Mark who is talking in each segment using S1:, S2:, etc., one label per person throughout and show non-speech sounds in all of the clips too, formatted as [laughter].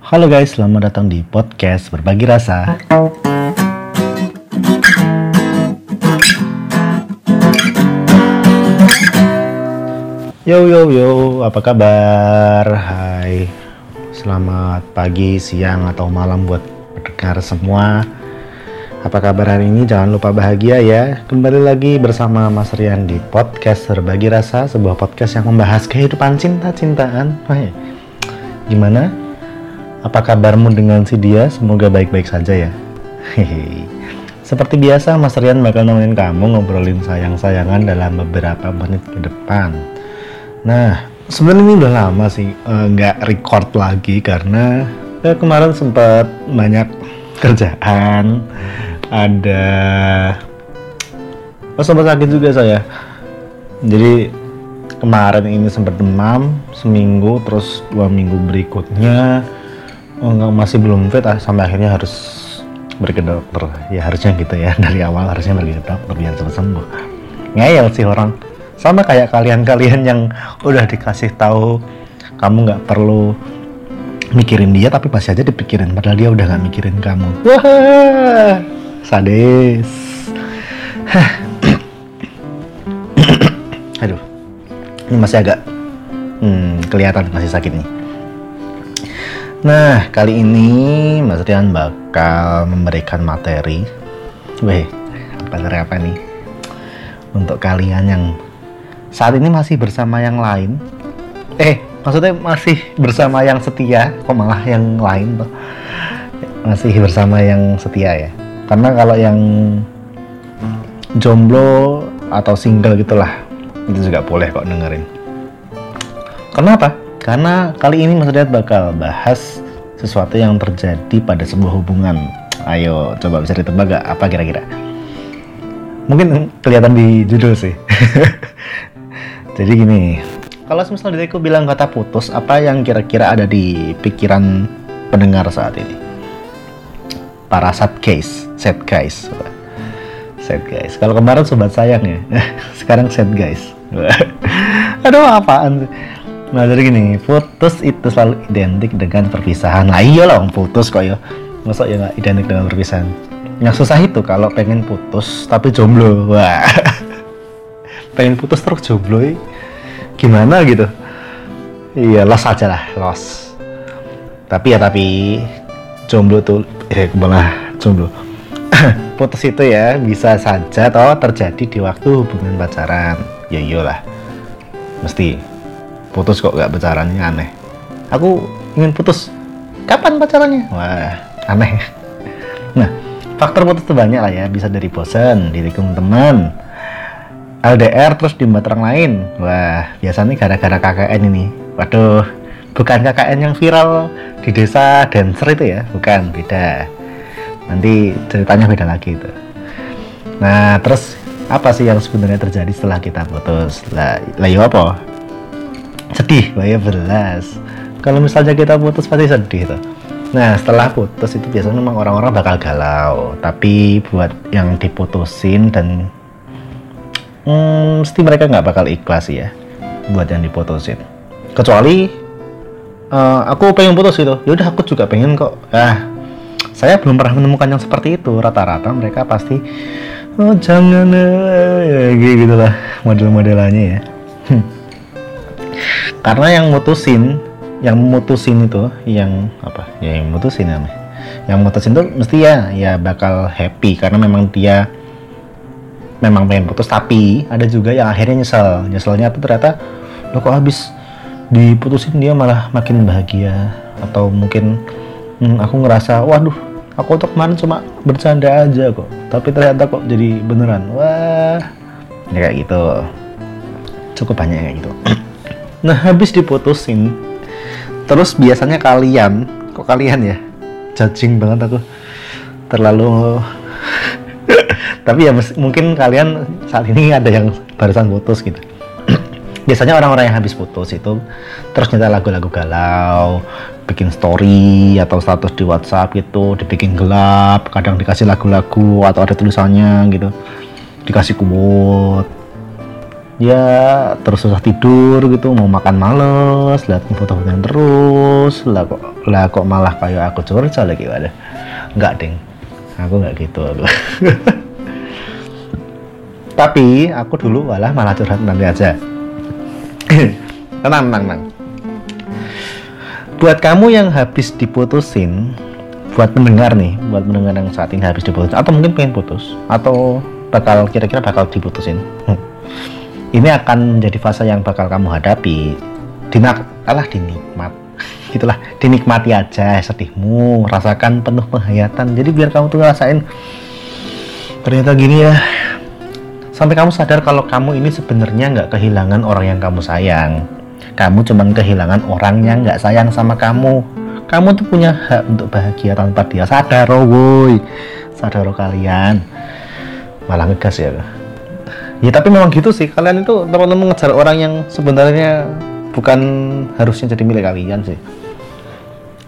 S1: Halo guys, selamat datang di podcast Berbagi Rasa. Yo yo yo, apa kabar? Hai. Selamat pagi, siang atau malam buat pendengar semua. Apa kabar hari ini? Jangan lupa bahagia ya. Kembali lagi bersama Mas Rian di podcast Berbagi Rasa, sebuah podcast yang membahas kehidupan cinta-cintaan. Gimana? Apa kabarmu dengan si dia? Semoga baik-baik saja ya. Hehehe. Seperti biasa, Mas Rian bakal nemenin kamu ngobrolin sayang-sayangan dalam beberapa menit ke depan. Nah, sebenarnya ini udah lama sih eh, nggak record lagi karena ya, kemarin sempat banyak kerjaan, ada oh, sempat sakit juga saya. Jadi kemarin ini sempat demam seminggu, terus dua minggu berikutnya oh, nggak masih belum fit, ah, sampai akhirnya harus pergi ke dokter. Ya harusnya gitu ya [laughs] dari awal harusnya pergi ke dokter biar cepat sembuh. Ngeyel sih orang sama kayak kalian-kalian yang udah dikasih tahu kamu nggak perlu mikirin dia tapi masih aja dipikirin padahal dia udah nggak mikirin kamu wah sadis [clears throat] aduh ini masih agak hmm, kelihatan masih sakit nih nah kali ini Mas Rian bakal memberikan materi. Weh materi apa nih? Untuk kalian yang saat ini masih bersama yang lain. Eh maksudnya masih bersama yang setia kok malah yang lain tuh? Masih bersama yang setia ya? Karena kalau yang jomblo atau single gitulah itu juga boleh kok dengerin. Kenapa karena kali ini Mas Riat bakal bahas sesuatu yang terjadi pada sebuah hubungan ayo coba bisa ditebak gak apa kira-kira mungkin kelihatan di judul sih [laughs] Jadi gini, kalau misalnya diriku bilang kata putus, apa yang kira-kira ada di pikiran pendengar saat ini? Para sad case, sad guys. Sad guys. Kalau kemarin sobat sayang ya, [laughs] sekarang sad guys. [laughs] Aduh apaan sih? Nah jadi gini, putus itu selalu identik dengan perpisahan. Nah iya lah, putus kok ya. Masa ya nggak identik dengan perpisahan? Yang susah itu kalau pengen putus tapi jomblo. Wah. [laughs] pengen putus terus jomblo ya. gimana gitu iya los aja lah los tapi ya tapi jomblo tuh eh malah jomblo [clears throat] putus itu ya bisa saja toh terjadi di waktu hubungan pacaran ya iyalah mesti putus kok gak pacarannya aneh aku ingin putus kapan pacarannya wah aneh nah faktor putus itu banyak lah ya bisa dari bosan ditikung teman LDR terus di orang lain. Wah, biasanya gara-gara KKN ini. Waduh, bukan KKN yang viral di desa dancer itu ya, bukan, beda. Nanti ceritanya beda lagi itu. Nah, terus apa sih yang sebenarnya terjadi setelah kita putus? Lah, lah ya apa? Sedih, wah ya belas. Kalau misalnya kita putus pasti sedih tuh. Nah, setelah putus itu biasanya memang orang-orang bakal galau. Tapi buat yang diputusin dan hmm, mesti mereka nggak bakal ikhlas ya buat yang diputusin kecuali uh, aku pengen putus gitu yaudah aku juga pengen kok ah saya belum pernah menemukan yang seperti itu rata-rata mereka pasti oh jangan ya, gitu lah model-modelannya ya hmm. Karena yang mutusin yang mutusin itu yang apa? Ya yang mutusin namanya. Yang mutusin tuh mesti ya ya bakal happy. Karena memang dia memang pengen putus tapi ada juga yang akhirnya nyesel. Nyeselnya tuh ternyata lo kok habis diputusin dia malah makin bahagia? Atau mungkin hmm, aku ngerasa waduh aku untuk kemarin cuma bercanda aja kok. Tapi ternyata kok jadi beneran. Wah ya kayak gitu. Cukup banyak kayak gitu [clears throat] nah habis diputusin terus biasanya kalian kok kalian ya? Judging banget aku. Terlalu [laughs] tapi ya mungkin kalian saat ini ada yang barusan putus gitu. [clears throat] Biasanya orang-orang yang habis putus itu terus nyetel lagu-lagu galau bikin story atau status di WhatsApp gitu dibikin gelap kadang dikasih lagu-lagu atau ada tulisannya gitu. Dikasih quote ya terus susah tidur gitu mau makan males lihat foto-foto yang terus. Lah kok lah kok malah kayak aku curcol lagi ada nggak ding. Aku nggak gitu [laughs] tapi aku dulu malah malah curhat nanti aja. [clears throat] Tenang tenang tenang. Buat kamu yang habis diputusin buat mendengar nih buat mendengar yang saat ini habis diputusin atau mungkin pengen putus atau bakal kira-kira bakal diputusin ini akan menjadi fase yang bakal kamu hadapi. Dinak alah dinikmat. [laughs] Gitulah dinikmati aja sedihmu. Rasakan penuh penghayatan. Jadi biar kamu tuh ngerasain ternyata gini ya. Sampai kamu sadar kalau kamu ini sebenarnya nggak kehilangan orang yang kamu sayang. Kamu cuman kehilangan orang yang nggak sayang sama kamu. Kamu tuh punya hak untuk bahagia tanpa dia. Sadar oh woi. Sadar oh kalian. Malah ngegas ya ya tapi memang gitu sih. Kalian itu teman-teman mengejar orang yang sebenarnya bukan harusnya jadi milik kalian sih.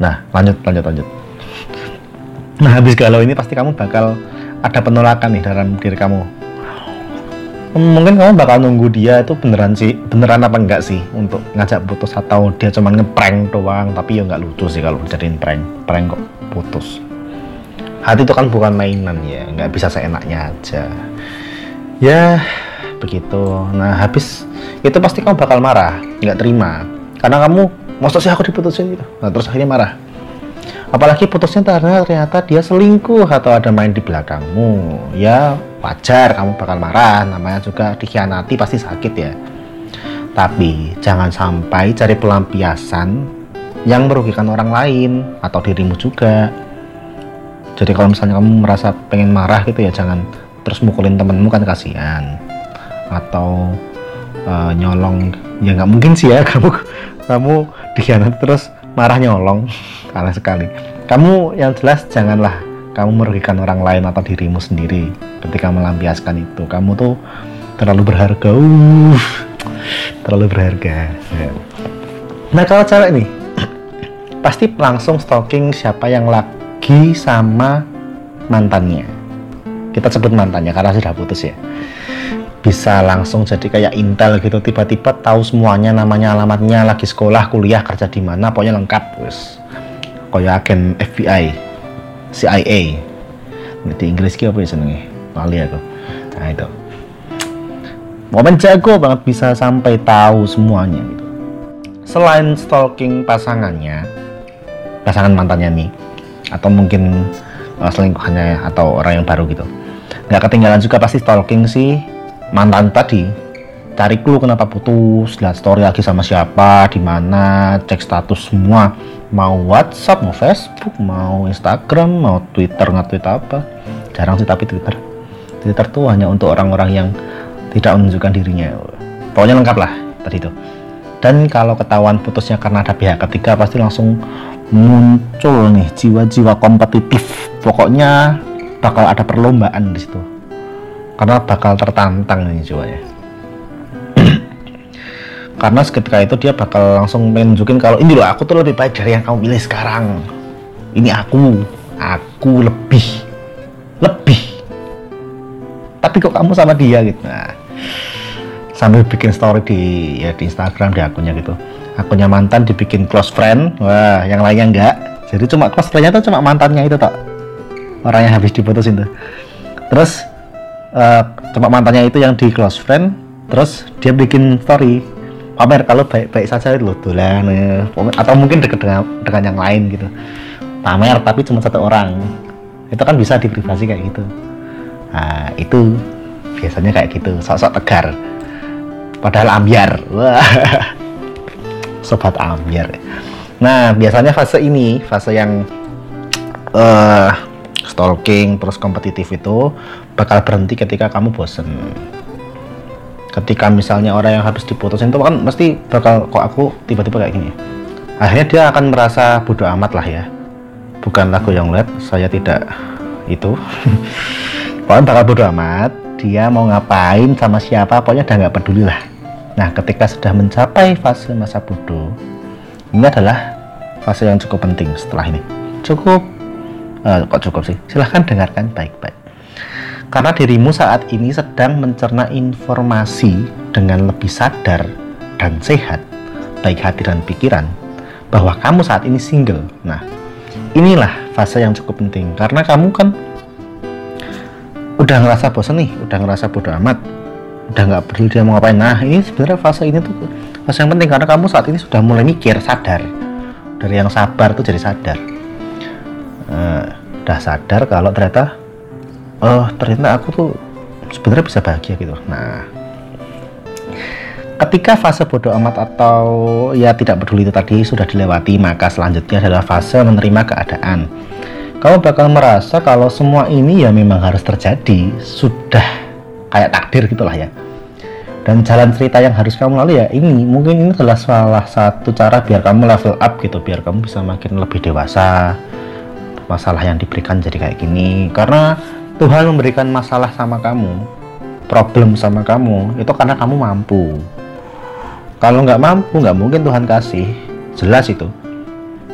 S1: Nah lanjut lanjut lanjut. Nah habis galau ini pasti kamu bakal ada penolakan nih dalam diri kamu. Mungkin kamu bakal nunggu dia itu beneran sih beneran apa enggak sih untuk ngajak putus? Atau dia cuma ngeprank doang tapi ya nggak lucu sih kalau jadiin prank. Prank kok putus. Hati itu kan bukan mainan ya nggak bisa seenaknya aja ya begitu. Nah habis itu pasti kamu bakal marah nggak terima. Karena kamu maksud sih aku diputusin gitu. Nah, terus akhirnya marah. Apalagi putusnya karena ternyata dia selingkuh atau ada main di belakangmu. Ya wajar kamu bakal marah. Namanya juga dikhianati pasti sakit ya. Tapi jangan sampai cari pelampiasan yang merugikan orang lain atau dirimu juga. Jadi kalau misalnya kamu merasa pengen marah gitu ya jangan terus mukulin temenmu kan kasihan. Atau uh, nyolong. Ya nggak mungkin sih ya [laughs] kamu kamu dikhianati terus marah nyolong. [laughs] Kalah sekali. Kamu yang jelas janganlah kamu merugikan orang lain atau dirimu sendiri ketika melampiaskan itu. Kamu tuh terlalu berharga. Uh, terlalu berharga. Nah kalau cewek nih [clears throat] pasti langsung stalking siapa yang lagi sama mantannya kita sebut mantannya karena sudah putus ya. Bisa langsung jadi kayak intel gitu. Tiba-tiba tahu semuanya namanya alamatnya lagi sekolah kuliah kerja di mana pokoknya lengkap wes. Kayak agen FBI CIA di Inggris apa ya senengnya lali aku. Nah itu. Momen jago banget bisa sampai tahu semuanya gitu. Selain stalking pasangannya pasangan mantannya nih atau mungkin uh, selingkuhannya atau orang yang baru gitu nggak ketinggalan juga pasti stalking sih. Mantan tadi cari clue kenapa putus lihat story lagi sama siapa di mana cek status semua. Mau WhatsApp mau Facebook mau Instagram mau Twitter nge-tweet apa. Jarang sih tapi Twitter. Twitter tuh hanya untuk orang-orang yang tidak menunjukkan dirinya. Pokoknya lengkap lah tadi itu. Dan kalau ketahuan putusnya karena ada pihak ketiga pasti langsung muncul nih jiwa-jiwa kompetitif. Pokoknya bakal ada perlombaan di situ. Karena bakal tertantang nih jiwanya [clears throat] karena seketika itu dia bakal langsung menunjukin kalau ini loh aku tuh lebih baik dari yang kamu pilih sekarang. Ini aku aku lebih lebih. Tapi kok kamu sama dia gitu? Nah sambil bikin story di ya di Instagram di akunnya gitu. Akunnya mantan dibikin close friend. Wah yang lainnya enggak. Jadi cuma close friendnya tuh cuma mantannya itu tak orang yang habis diputusin tuh. Terus uh, cuma mantannya itu yang di close friend terus dia bikin story pamer kalau baik-baik saja itu loh dolan ya. atau mungkin deket dengan, dengan yang lain gitu. Pamer tapi cuma satu orang. Itu kan bisa di privasi kayak gitu. Nah itu biasanya kayak gitu. Sok-sok tegar. Padahal ambiar. Wah. [laughs] Sobat ambiar. Nah biasanya fase ini fase yang uh, stalking terus kompetitif itu bakal berhenti ketika kamu bosen. Ketika misalnya orang yang habis diputusin itu kan mesti bakal kok aku tiba-tiba kayak gini akhirnya dia akan merasa bodoh amat lah ya. Bukan lagu yang lihat saya tidak itu. [laughs] Pokoknya bakal bodoh amat dia mau ngapain sama siapa pokoknya udah nggak peduli lah. Nah ketika sudah mencapai fase masa bodoh ini adalah fase yang cukup penting setelah ini. Cukup uh, kok cukup sih silahkan dengarkan baik-baik karena dirimu saat ini sedang mencerna informasi dengan lebih sadar dan sehat, baik hati dan pikiran, bahwa kamu saat ini single. Nah, inilah fase yang cukup penting karena kamu kan udah ngerasa bosan nih, udah ngerasa bodoh amat, udah nggak peduli dia mau ngapain. Nah, ini sebenarnya fase ini tuh fase yang penting karena kamu saat ini sudah mulai mikir, sadar dari yang sabar tuh jadi sadar. Uh, udah sadar kalau ternyata, oh ternyata aku tuh sebenarnya bisa bahagia gitu. Nah, ketika fase bodoh amat atau ya tidak peduli itu tadi sudah dilewati, maka selanjutnya adalah fase menerima keadaan. Kamu bakal merasa kalau semua ini ya memang harus terjadi, sudah kayak takdir gitulah ya. Dan jalan cerita yang harus kamu lalui ya ini, mungkin ini adalah salah satu cara biar kamu level up gitu, biar kamu bisa makin lebih dewasa. Masalah yang diberikan jadi kayak gini, karena Tuhan memberikan masalah sama kamu, problem sama kamu, itu karena kamu mampu kalau nggak mampu, nggak mungkin Tuhan kasih. Jelas itu.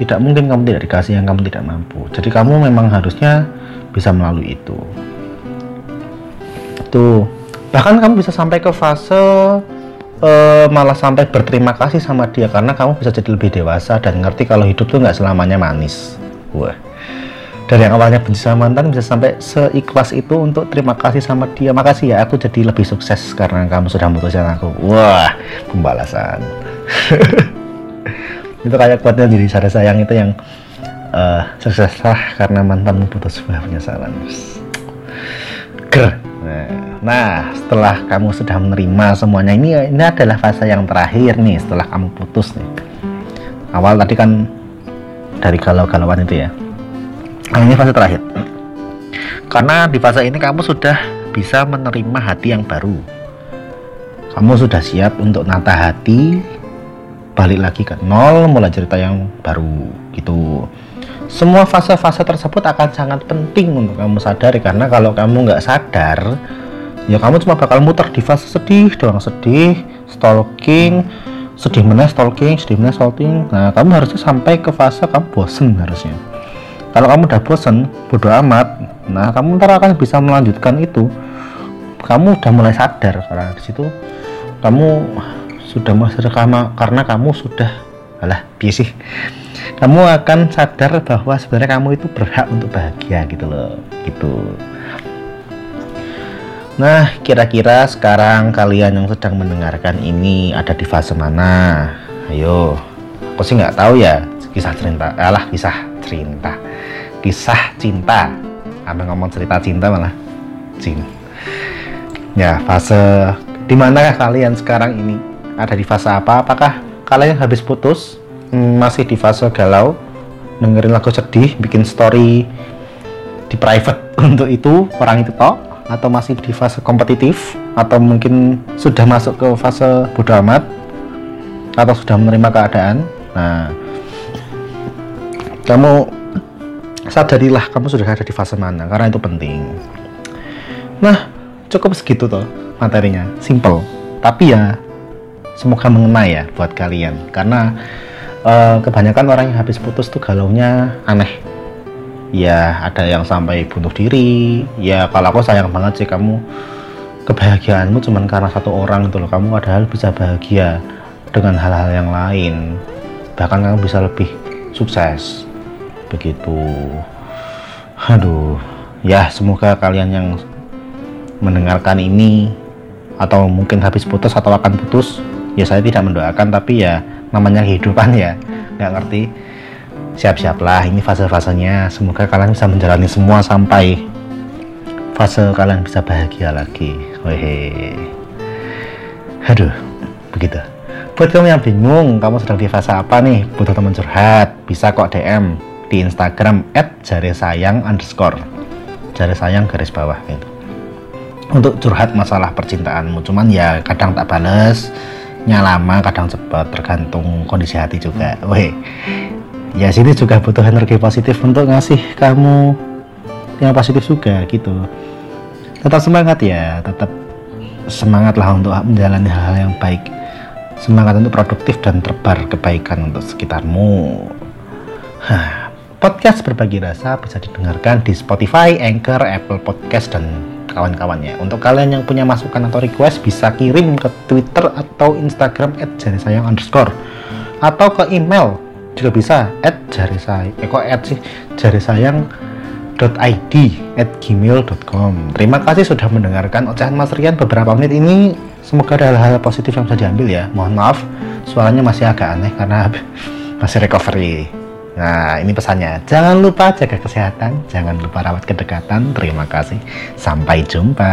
S1: Tidak mungkin kamu tidak dikasih yang kamu tidak mampu. Jadi kamu memang harusnya bisa melalui itu. Tuh. Bahkan kamu bisa sampai ke fase uh, malah sampai berterima kasih sama dia karena kamu bisa jadi lebih dewasa dan ngerti kalau hidup tuh nggak selamanya manis. Wah dari yang awalnya benci sama mantan bisa sampai seikhlas itu untuk terima kasih sama dia. Makasih ya aku jadi lebih sukses karena kamu sudah memutuskan aku. Wah pembalasan. [laughs] Itu kayak kuatnya diri saya sayang itu yang uh, sukseslah karena mantan putus sebuah penyesalan. Ger. Nah setelah kamu sudah menerima semuanya ini ini adalah fase yang terakhir nih setelah kamu putus nih. Awal tadi kan dari galau-galauan itu ya Nah, ini fase terakhir. Karena di fase ini kamu sudah bisa menerima hati yang baru. Kamu sudah siap untuk nata hati, balik lagi ke nol, mulai cerita yang baru gitu. Semua fase-fase tersebut akan sangat penting untuk kamu sadari karena kalau kamu nggak sadar, ya kamu cuma bakal muter di fase sedih doang sedih, stalking, sedih mana stalking, sedih mana stalking. Nah, kamu harusnya sampai ke fase kamu bosen harusnya kalau kamu udah bosen bodoh amat. Nah kamu ntar akan bisa melanjutkan itu. Kamu udah mulai sadar. Karena di situ kamu sudah sadar karena, karena kamu sudah alah biasa kamu akan sadar bahwa sebenarnya kamu itu berhak untuk bahagia gitu loh gitu. Nah, kira-kira sekarang kalian yang sedang mendengarkan ini ada di fase mana? Ayo, aku sih nggak tahu ya kisah cerita, alah kisah cerita kisah cinta. Abang ngomong cerita cinta malah. Cin ya fase di mana kalian sekarang ini? Ada di fase apa? Apakah kalian habis putus? Hmm, masih di fase galau? Dengerin lagu sedih bikin story di private [laughs] untuk itu orang itu toh atau masih di fase kompetitif? Atau mungkin sudah masuk ke fase bodoh amat? Atau sudah menerima keadaan? Nah kamu sadarilah kamu sudah ada di fase mana karena itu penting. Nah cukup segitu tuh materinya. Simple. Tapi ya semoga mengenai ya buat kalian. Karena uh, kebanyakan orang yang habis putus tuh galaunya aneh. Ya ada yang sampai bunuh diri. Ya kalau aku sayang banget sih kamu. Kebahagiaanmu cuma karena satu orang itu loh. Kamu padahal bisa bahagia dengan hal-hal yang lain. Bahkan kamu bisa lebih sukses begitu. Aduh ya semoga kalian yang mendengarkan ini atau mungkin habis putus atau akan putus ya saya tidak mendoakan tapi ya namanya kehidupan ya. Nggak ngerti. Siap-siaplah ini fase-fasenya. Semoga kalian bisa menjalani semua sampai fase kalian bisa bahagia lagi. Wehe. Aduh begitu. Buat kamu yang bingung kamu sedang di fase apa nih? Butuh teman curhat bisa kok DM di Instagram @jaresayang underscore. Jari sayang garis bawah gitu. Untuk curhat masalah percintaanmu cuman ya kadang tak bales nyalama kadang cepat tergantung kondisi hati juga. Weh ya sini juga butuh energi positif untuk ngasih kamu yang positif juga gitu. Tetap semangat ya tetap semangat lah untuk menjalani hal-hal yang baik. Semangat untuk produktif dan terbar kebaikan untuk sekitarmu. Hah. Podcast Berbagi Rasa bisa didengarkan di Spotify, Anchor, Apple Podcast, dan kawan-kawannya. Untuk kalian yang punya masukan atau request bisa kirim ke Twitter atau Instagram @jarisayang underscore. Atau ke email juga bisa at jarisayang eh at id at gmail.com terima kasih sudah mendengarkan ocehan Mas Rian beberapa menit ini. Semoga ada hal-hal positif yang bisa diambil ya. Mohon maaf suaranya masih agak aneh karena masih recovery nah ini pesannya. Jangan lupa jaga kesehatan jangan lupa rawat kedekatan. Terima kasih. Sampai jumpa